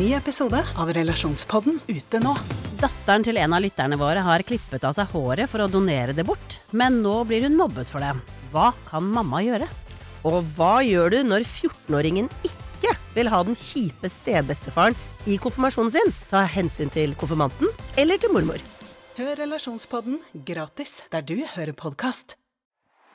Ny episode av Relasjonspodden ute nå. Datteren til en av lytterne våre har klippet av seg håret for å donere det bort, men nå blir hun mobbet for det. Hva kan mamma gjøre? Og hva gjør du når 14-åringen ikke vil ha den kjipe stebestefaren i konfirmasjonen sin? Ta hensyn til konfirmanten eller til mormor. Hør Relasjonspodden gratis der du hører podkast.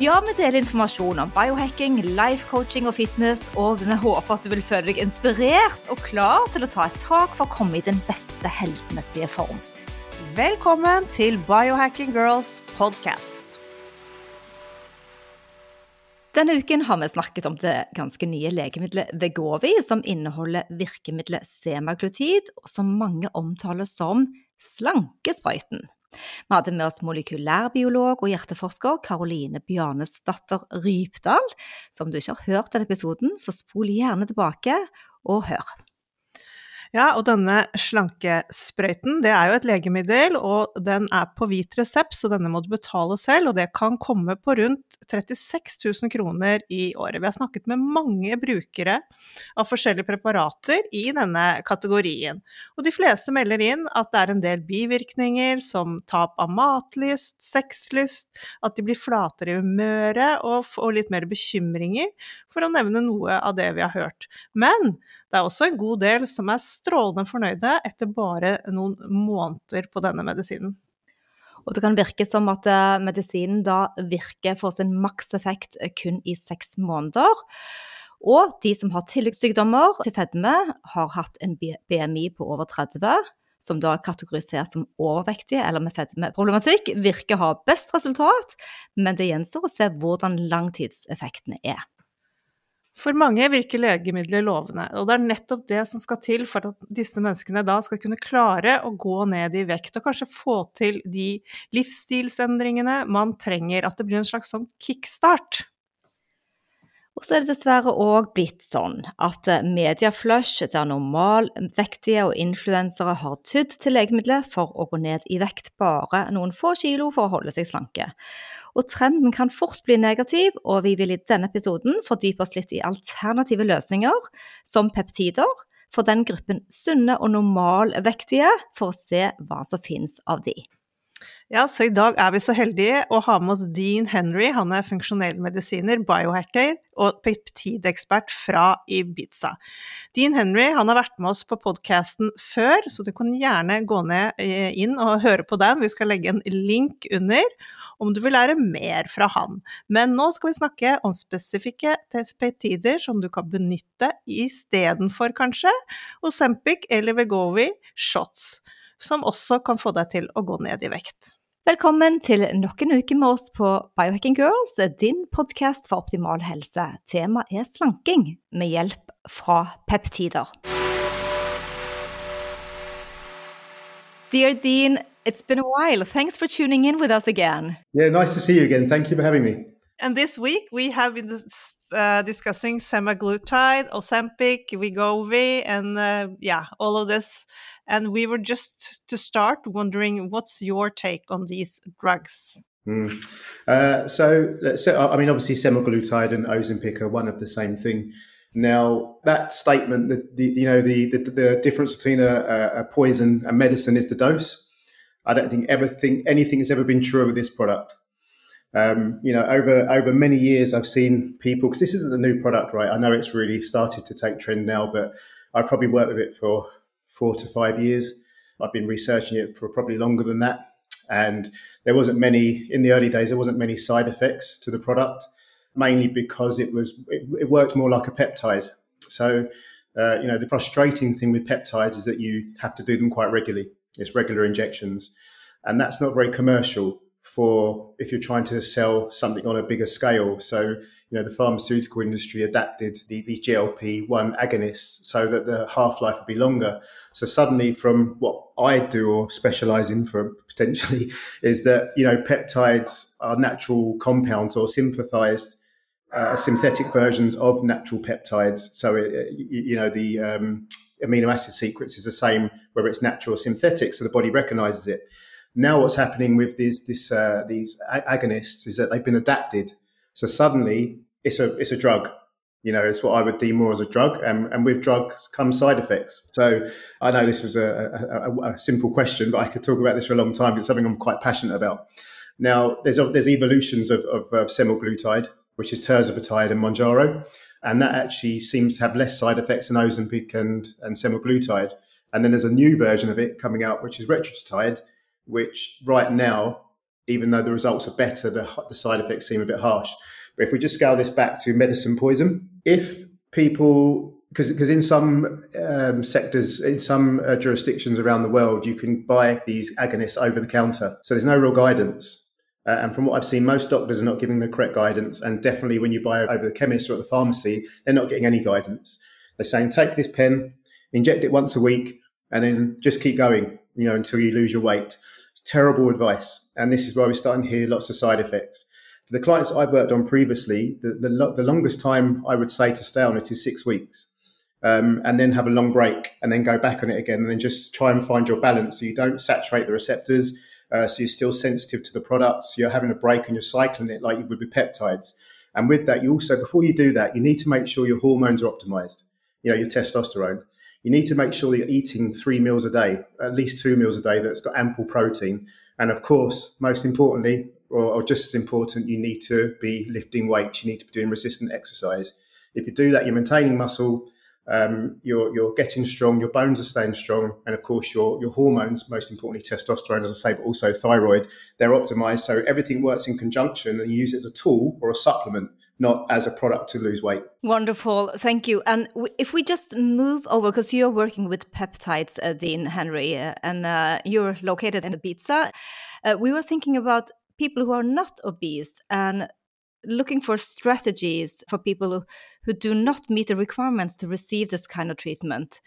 Ja, vi deler informasjon om biohacking, life coaching og fitness, og vi håper at du vil føle deg inspirert og klar til å ta et tak for å komme i den beste helsemessige form. Velkommen til Biohacking Girls podcast. Denne uken har vi snakket om det ganske nye legemiddelet Vegovi, som inneholder virkemiddelet semaglutid, og som mange omtaler som slankesprøyten. Vi hadde med oss molekylærbiolog og hjerteforsker Karoline Bjarnesdatter Rypdal. Så om du ikke har hørt den episoden, så spol gjerne tilbake og hør. Ja, og denne slankesprøyten, det er jo et legemiddel, og den er på hvit resept, så denne må du betale selv, og det kan komme på rundt 36 000 kroner i året. Vi har snakket med mange brukere av forskjellige preparater i denne kategorien, og de fleste melder inn at det er en del bivirkninger som tap av matlyst, sexlyst, at de blir flatere i humøret og får litt mer bekymringer, for å nevne noe av det vi har hørt. Men det er også en god del som er strålende fornøyde etter bare noen måneder på denne medisinen. Og det kan virke som at eh, medisinen da virker for sin makseffekt kun i seks måneder. Og de som har tilleggssykdommer til fedme, har hatt en BMI på over 30, som da er kategorisert som overvektige eller med fedmeproblematikk, virker å ha best resultat, men det gjenstår å se hvordan langtidseffektene er. For mange virker legemidler lovende, og det er nettopp det som skal til for at disse menneskene da skal kunne klare å gå ned i vekt, og kanskje få til de livsstilsendringene man trenger, at det blir en slags sånn kickstart. Og så er det dessverre òg blitt sånn at mediaflush der normalvektige og influensere har tydd til legemidler for å gå ned i vekt bare noen få kilo for å holde seg slanke. Og trenden kan fort bli negativ, og vi vil i denne episoden fordype oss litt i alternative løsninger, som peptider, for den gruppen sunne og normalvektige, for å se hva som finnes av de. Ja, så i dag er vi så heldige å ha med oss Dean Henry. Han er funksjonell medisiner, biohacker og peptidekspert fra Ibiza. Dean Henry han har vært med oss på podkasten før, så du kan gjerne gå ned eh, inn og høre på den. Vi skal legge en link under om du vil lære mer fra han. Men nå skal vi snakke om spesifikke peptider som du kan benytte istedenfor, kanskje, Osempic eller Vegovi shots, som også kan få deg til å gå ned i vekt. Velkommen til nok en uke med oss på Biohacking Girls, din podkast for optimal helse. Temaet er slanking med hjelp fra peptider. Dear Dean, it's been a while. Thanks for tuning in with us again. Yeah, nice to see you again. Thank you for having me. And this week we have been uh, discussing semaglutide, Ozempic, Wegovy, and uh, yeah, all of this and we were just to start wondering what's your take on these drugs? Mm. Uh, so, so, I mean, obviously, semaglutide and Ozempic are one of the same thing. Now, that statement, that the, you know, the, the, the difference between a, a, poison and medicine is the dose. I don't think ever think anything has ever been true with this product. Um, you know, over over many years, I've seen people because this isn't a new product, right? I know it's really started to take trend now, but I've probably worked with it for four to five years. I've been researching it for probably longer than that. And there wasn't many in the early days. There wasn't many side effects to the product, mainly because it was it, it worked more like a peptide. So, uh, you know, the frustrating thing with peptides is that you have to do them quite regularly. It's regular injections, and that's not very commercial. For if you're trying to sell something on a bigger scale. So, you know, the pharmaceutical industry adapted the, these GLP 1 agonists so that the half life would be longer. So, suddenly, from what I do or specialize in for potentially, is that, you know, peptides are natural compounds or synthesized. Uh, synthetic versions of natural peptides. So, it, you know, the um, amino acid sequence is the same, whether it's natural or synthetic. So the body recognizes it. Now, what's happening with these this, uh, these agonists is that they've been adapted. So suddenly, it's a it's a drug. You know, it's what I would deem more as a drug, and, and with drugs come side effects. So I know this was a, a, a simple question, but I could talk about this for a long time. It's something I'm quite passionate about. Now, there's there's evolutions of, of, of semaglutide, which is tirzepatide and Mounjaro, and that actually seems to have less side effects than Ozempic and and semaglutide. And then there's a new version of it coming out, which is retatrutide, which right now, even though the results are better, the, the side effects seem a bit harsh. But if we just scale this back to medicine poison, if people because because in some um, sectors, in some uh, jurisdictions around the world, you can buy these agonists over the counter. So there's no real guidance. Uh, and from what I've seen, most doctors are not giving the correct guidance. And definitely when you buy over the chemist or at the pharmacy, they're not getting any guidance. They're saying, take this pen, inject it once a week, and then just keep going, you know, until you lose your weight. It's terrible advice. And this is why we're starting to hear lots of side effects. For the clients I've worked on previously, the, the, the longest time I would say to stay on it is six weeks. Um, and then have a long break and then go back on it again and then just try and find your balance so you don't saturate the receptors uh, so you're still sensitive to the products so you're having a break and you're cycling it like you would with peptides and with that you also before you do that you need to make sure your hormones are optimized you know your testosterone you need to make sure you're eating three meals a day, at least two meals a day that's got ample protein. And of course, most importantly, or, or just as important, you need to be lifting weights. You need to be doing resistant exercise. If you do that, you're maintaining muscle, um, you're, you're getting strong, your bones are staying strong, and of course, your, your hormones, most importantly, testosterone, as I say, but also thyroid, they're optimized. So everything works in conjunction and you use it as a tool or a supplement not as a product to lose weight. Wonderful, thank you. And if we just move over, because you're working with peptides, uh, Dean Henry, uh, and uh, you're located in Ibiza, uh, we were thinking about people who are not obese and looking for strategies for people who, who do not meet the requirements to receive this kind of treatment.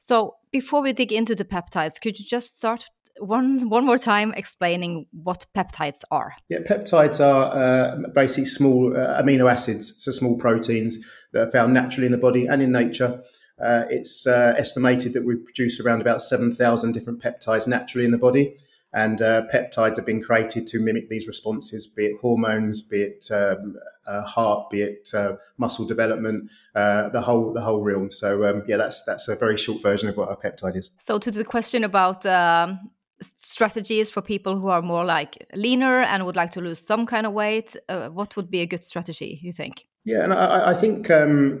So before we dig into the peptides, could you just start one one more time explaining what peptides are. Yeah, peptides are uh, basically small uh, amino acids, so small proteins that are found naturally in the body and in nature. Uh, it's uh, estimated that we produce around about 7,000 different peptides naturally in the body. And uh, peptides have been created to mimic these responses, be it hormones, be it um, uh, heart, be it muscle development, the whole the whole realm. So um, yeah, that's that's a very short version of what a peptide is. So to the question about um, strategies for people who are more like leaner and would like to lose some kind of weight? Uh, what would be a good strategy, you think? Yeah, and I, I think um,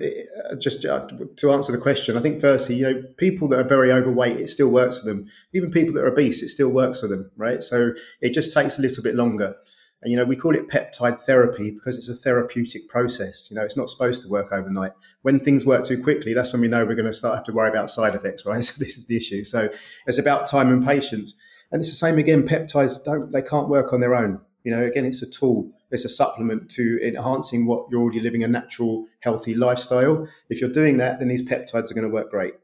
just uh, to answer the question, I think firstly, you know, people that are very overweight, it still works for them. Even people that are obese, it still works for them, right? So it just takes a little bit longer. And, you know, we call it peptide therapy because it's a therapeutic process. You know, it's not supposed to work overnight. When things work too quickly, that's when we know we're going to start have to worry about side effects, right? So this is the issue. So it's about time and patience. And it's the same again. Peptides don't they can't work on their own. You know, again, it's a tool. It's a supplement to enhancing what you're already living a natural, healthy lifestyle. If you're doing that, then these peptides are going to work great.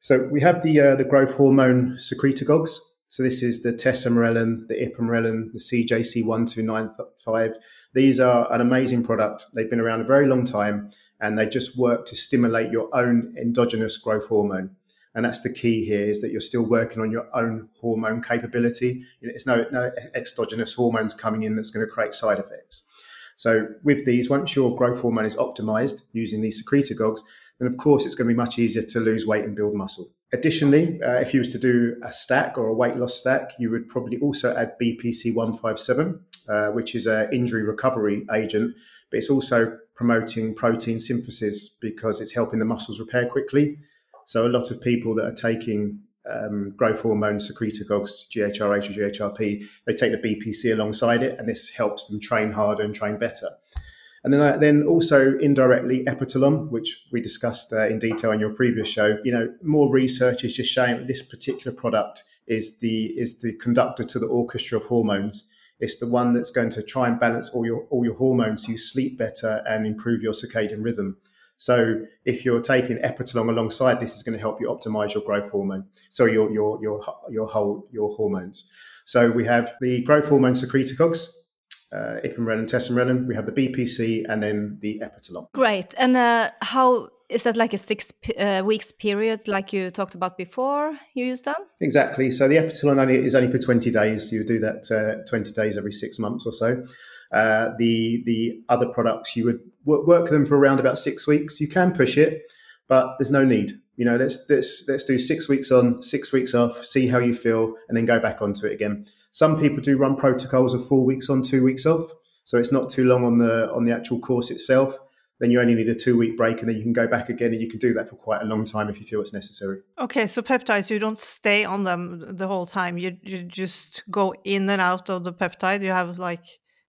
So we have the uh, the growth hormone secretagogues. So this is the tesamorelin, the ipamorelin, the CJC1295. These are an amazing product. They've been around a very long time and they just work to stimulate your own endogenous growth hormone. And that's the key here is that you're still working on your own hormone capability. It's no, no exogenous hormones coming in that's going to create side effects. So with these, once your growth hormone is optimized using these secretagogues, then of course it's going to be much easier to lose weight and build muscle. Additionally, uh, if you was to do a stack or a weight loss stack, you would probably also add BPC 157, uh, which is an injury recovery agent, but it's also promoting protein synthesis because it's helping the muscles repair quickly so a lot of people that are taking um, growth hormone secretagogues, GHRH or GHRP, they take the BPC alongside it, and this helps them train harder and train better. And then, uh, then also indirectly epitalon, which we discussed uh, in detail in your previous show. You know, more research is just showing that this particular product is the is the conductor to the orchestra of hormones. It's the one that's going to try and balance all your all your hormones so you sleep better and improve your circadian rhythm. So if you're taking Epitalon alongside, this is going to help you optimize your growth hormone. So your your your your whole your hormones. So we have the growth hormone secretagogues, uh, ipamorelin, tesamorelin. We have the BPC and then the Epitalon. Great. And uh, how is that like a six uh, weeks period, like you talked about before you use them? Exactly. So the Epitalon only is only for 20 days. You do that uh, 20 days every six months or so. Uh, the the other products you would work them for around about six weeks. You can push it, but there's no need. You know, let's let's let's do six weeks on, six weeks off, see how you feel, and then go back onto it again. Some people do run protocols of four weeks on, two weeks off, so it's not too long on the on the actual course itself. Then you only need a two week break, and then you can go back again, and you can do that for quite a long time if you feel it's necessary. Okay, so peptides, you don't stay on them the whole time. You you just go in and out of the peptide. You have like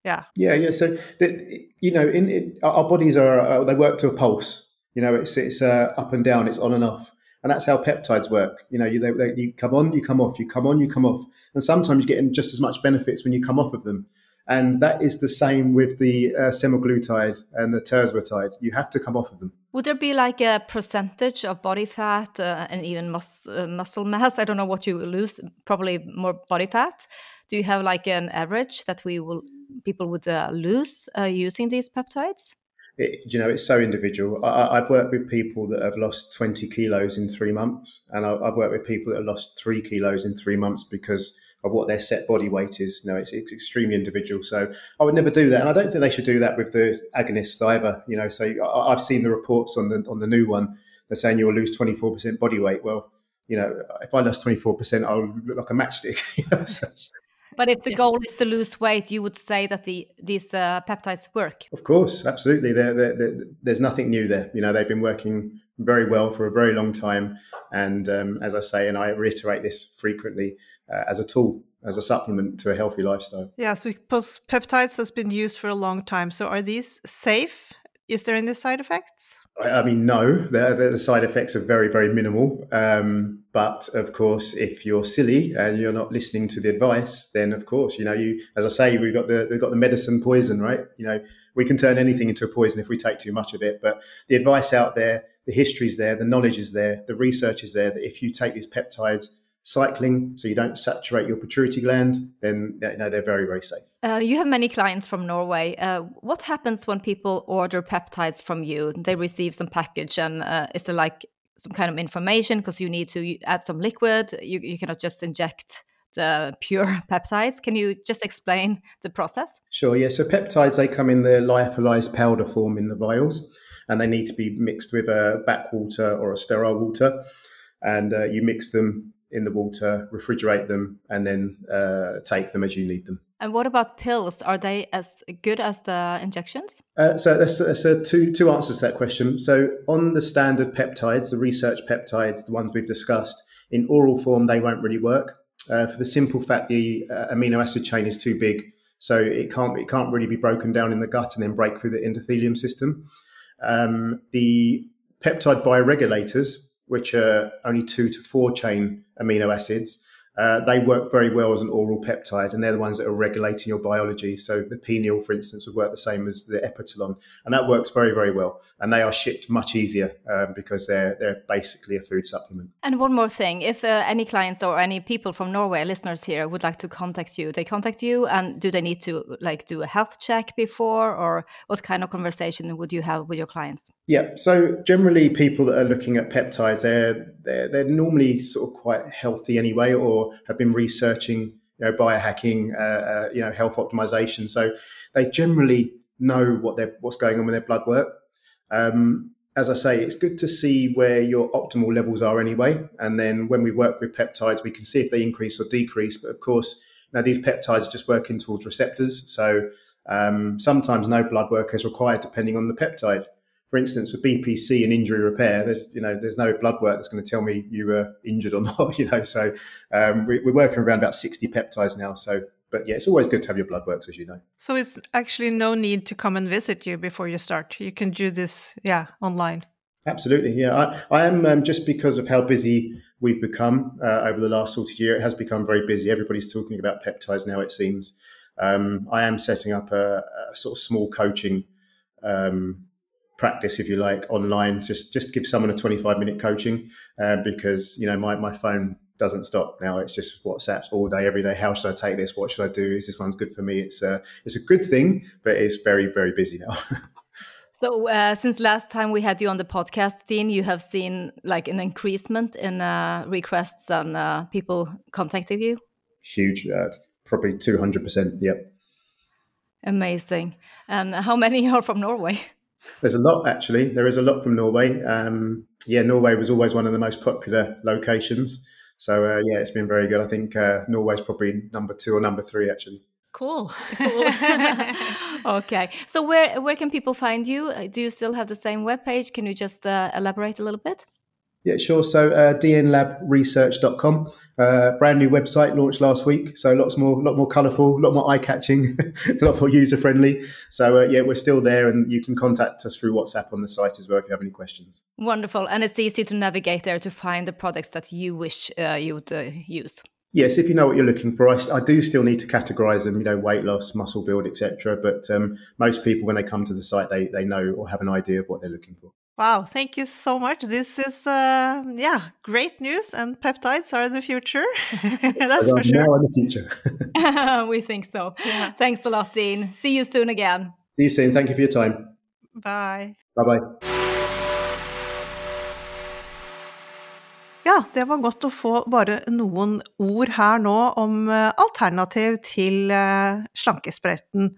yeah. Yeah yeah so the, you know in, in, our bodies are uh, they work to a pulse. You know it's it's uh, up and down it's on and off. And that's how peptides work. You know you, they, they, you come on you come off. You come on you come off. And sometimes you're getting just as much benefits when you come off of them. And that is the same with the uh, semaglutide and the tirzepatide you have to come off of them. Would there be like a percentage of body fat uh, and even mus- uh, muscle mass? I don't know what you lose probably more body fat. Do you have like an average that we will people would uh, lose uh, using these peptides? It, you know, it's so individual. I, have worked with people that have lost 20 kilos in three months, and I, have worked with people that have lost three kilos in three months because of what their set body weight is. You know, it's, it's extremely individual. So I would never do that, and I don't think they should do that with the agonists either. You know, so I, I've seen the reports on the on the new one. They're saying you'll lose 24% body weight. Well, you know, if I lost 24%, I'll look like a matchstick. so but if the yeah. goal is to lose weight, you would say that the these uh, peptides work. Of course, absolutely. They're, they're, they're, there's nothing new there. You know, they've been working very well for a very long time. And um, as I say, and I reiterate this frequently, uh, as a tool, as a supplement to a healthy lifestyle. Yeah, so because peptides has been used for a long time. So are these safe? Is there any side effects? I mean, no, the, the side effects are very, very minimal. Um, but of course, if you're silly and you're not listening to the advice, then of course, you know, you, as I say, we've got the, we've got the medicine poison, right? You know, we can turn anything into a poison if we take too much of it. But the advice out there, the history is there, the knowledge is there, the research is there that if you take these peptides cycling so you don't saturate your pituitary gland then you know, they're very very safe. Uh, you have many clients from norway. Uh, what happens when people order peptides from you? They receive some package and uh, is there like some kind of information? Because you need to add some liquid. You, you cannot just inject the pure peptides. Can you just explain the process? Sure yeah. So peptides they come in the lyophilized powder form in the vials and they need to be mixed with a bac water or a sterile water and uh, you mix them in the water, refrigerate them, and then uh, take them as you need them. And what about pills? Are they as good as the injections? Uh, so there's, there's two two answers to that question. So on the standard peptides, the research peptides, the ones we've discussed, in oral form they won't really work uh, for the simple fact the uh, amino acid chain is too big, so it can't it can't really be broken down in the gut and then break through the endothelium system. Um, the peptide bioregulators, which are only two to four chain amino acids, uh, they work very well as an oral peptide, and they're the ones that are regulating your biology. So the pineal, for instance, would work the same as the epitalon, and that works very, very well. And they are shipped much easier um, because they're they're basically a food supplement. And one more thing: if uh, any clients or any people from Norway, listeners here, would like to contact you, they contact you, and do they need to like do a health check before, or what kind of conversation would you have with your clients? Yeah, so generally, people that are looking at peptides, they're they're, they're normally sort of quite healthy anyway, or have been researching you know, biohacking, uh, uh, you know, health optimization. So they generally know what they're, what's going on with their blood work. Um, as I say, it's good to see where your optimal levels are anyway. And then when we work with peptides, we can see if they increase or decrease. But of course, now these peptides are just working towards receptors. So um, sometimes no blood work is required depending on the peptide for instance, with BPC and injury repair, there's you know there's no blood work that's going to tell me you were injured or not. You know, so um, we, are working around about 60 peptides now. So, but yeah, it's always good to have your blood works, as you know. So it's actually no need to come and visit you before you start. You can do this, yeah, online. Absolutely, yeah. I, I am um, just because of how busy we've become uh, over the last sort of year. It has become very busy. Everybody's talking about peptides now. It seems. Um, I am setting up a, a, sort of small coaching um, practice, if you like, online. Just just give someone a 25 minute coaching uh, because you know my my phone doesn't stop now. It's just WhatsApps all day, every day. How should I take this? What should I do? Is this one's good for me? It's a it's a good thing, but it's very very busy now. so uh, since last time we had you on the podcast, Dean, you have seen like an increasement in uh, requests and uh, people contacting you. Huge, uh, probably two hundred percent. Yep. Amazing. And how many are from Norway? There's a lot actually. There is a lot from Norway. Um, yeah, Norway was always one of the most popular locations. So uh, yeah, it's been very good. I think uh, Norway's probably number two or number three actually. Cool. cool. okay. So where where can people find you? Uh, do you still have the same webpage? Can you just uh, elaborate a little bit? Yeah, sure. So uh, dnlabresearch.com, uh, brand new website launched last week. So lots more, lot more colourful, a lot more eye catching, a lot more user friendly. So uh, yeah, we're still there, and you can contact us through WhatsApp on the site as well if you have any questions. Wonderful, and it's easy to navigate there to find the products that you wish uh, you would uh, use. Yes, if you know what you're looking for, I, I, do still need to categorize them, you know, weight loss, muscle build, etc. But um, most people, when they come to the site, they, they know or have an idea of what they're looking for. Wow, thank you so much. This is, uh, yeah, great news, and peptides are the future. That's for sure. Now in the future. we think so. Yeah. Thanks a lot, Dean. See you soon again. See you soon. Thank you for your time. Bye. Bye bye. Ja, det var godt å få bare noen ord her nå om eh, alternativ til eh, slankesprøyten.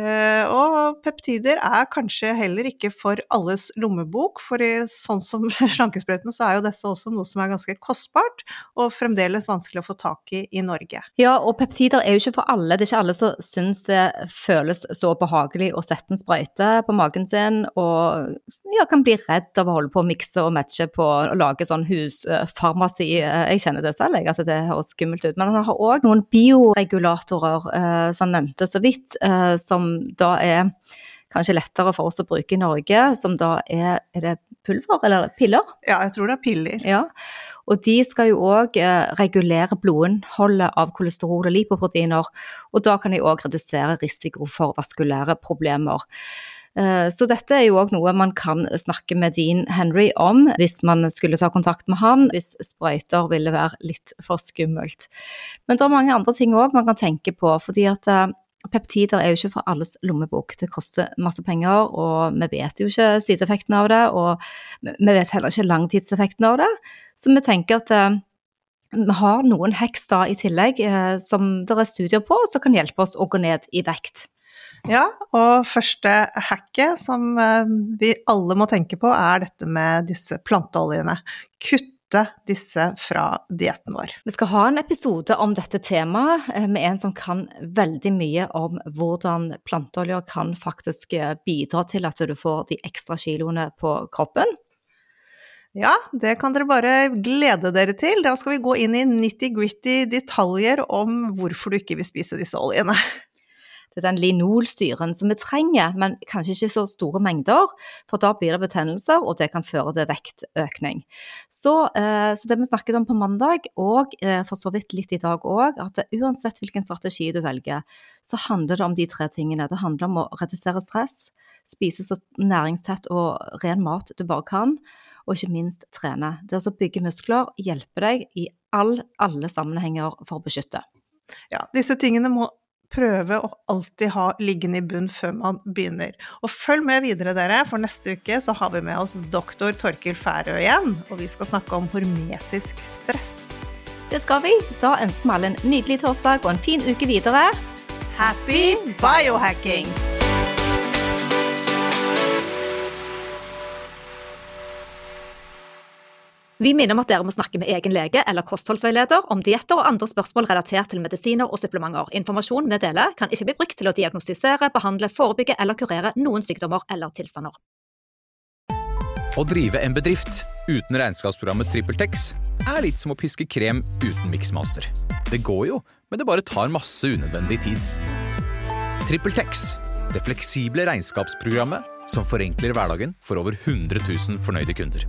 Eh, og peptider er kanskje heller ikke for alles lommebok, for i, sånn som slankesprøyten så er jo disse også noe som er ganske kostbart, og fremdeles vanskelig å få tak i i Norge. Ja, og peptider er jo ikke for alle. Det er ikke alle som syns det føles så behagelig å sette en sprøyte på magen sin, og ja, kan bli redd av å holde på å mikse og matche på å lage sånn husfarmasi. Jeg kjenner det selv, jeg, at det høres skummelt ut. Men han har òg noen bioregulatorer, som han nevnte så vidt, eh, som da er kanskje lettere for oss å bruke i Norge, som da er Er det pulver eller piller? Ja, jeg tror det er piller. Ja, og de skal jo òg eh, regulere blodinnholdet av kolesterol og lipoproteiner, og da kan de òg redusere risiko for vaskulære problemer. Eh, så dette er jo òg noe man kan snakke med Dean Henry om hvis man skulle ta kontakt med han, hvis sprøyter ville være litt for skummelt. Men det er mange andre ting òg man kan tenke på, fordi at eh, Peptider er jo ikke for alles lommebok. Det koster masse penger, og vi vet jo ikke sideeffektene av det. Og vi vet heller ikke langtidseffektene av det. Så vi tenker at eh, vi har noen heks da i tillegg eh, som det er studier på, som kan hjelpe oss å gå ned i vekt. Ja, og første hacket som eh, vi alle må tenke på, er dette med disse planteoljene. Kutt kutte disse fra dietten vår. Vi skal ha en episode om dette temaet eh, med en som kan veldig mye om hvordan planteoljer kan faktisk eh, bidra til at du får de ekstra kiloene på kroppen. Ja, det kan dere bare glede dere til. Da skal vi gå inn i nitty-gritty detaljer om hvorfor du ikke vil spise disse oljene. Det er den linolsyren som vi trenger, men kanskje ikke så store mengder, for da blir det betennelser, og det kan føre til vektøkning. Så, eh, så det vi snakket om på mandag, og eh, for så vidt litt i dag òg, at uansett hvilken strategi du velger, så handler det om de tre tingene. Det handler om å redusere stress, spise så næringstett og ren mat du bare kan, og ikke minst trene. Det å bygge muskler hjelper deg i all, alle sammenhenger for å beskytte. Ja, disse tingene må prøve å alltid ha liggende i bunn før man begynner. Og følg med videre, dere, for neste uke så har vi med oss doktor Torkil Færø igjen, og vi skal snakke om hormesisk stress. Det skal vi. Da ønsker vi alle en nydelig torsdag og en fin uke videre. Happy biohacking! Vi minner om at dere må snakke med egen lege eller kostholdsveileder om dietter og andre spørsmål relatert til medisiner og supplementer. Informasjon vi deler, kan ikke bli brukt til å diagnostisere, behandle, forebygge eller kurere noen sykdommer eller tilstander. Å drive en bedrift uten regnskapsprogrammet TrippelTex er litt som å piske krem uten miksmaster. Det går jo, men det bare tar masse unødvendig tid. TrippelTex, det fleksible regnskapsprogrammet som forenkler hverdagen for over 100 000 fornøyde kunder.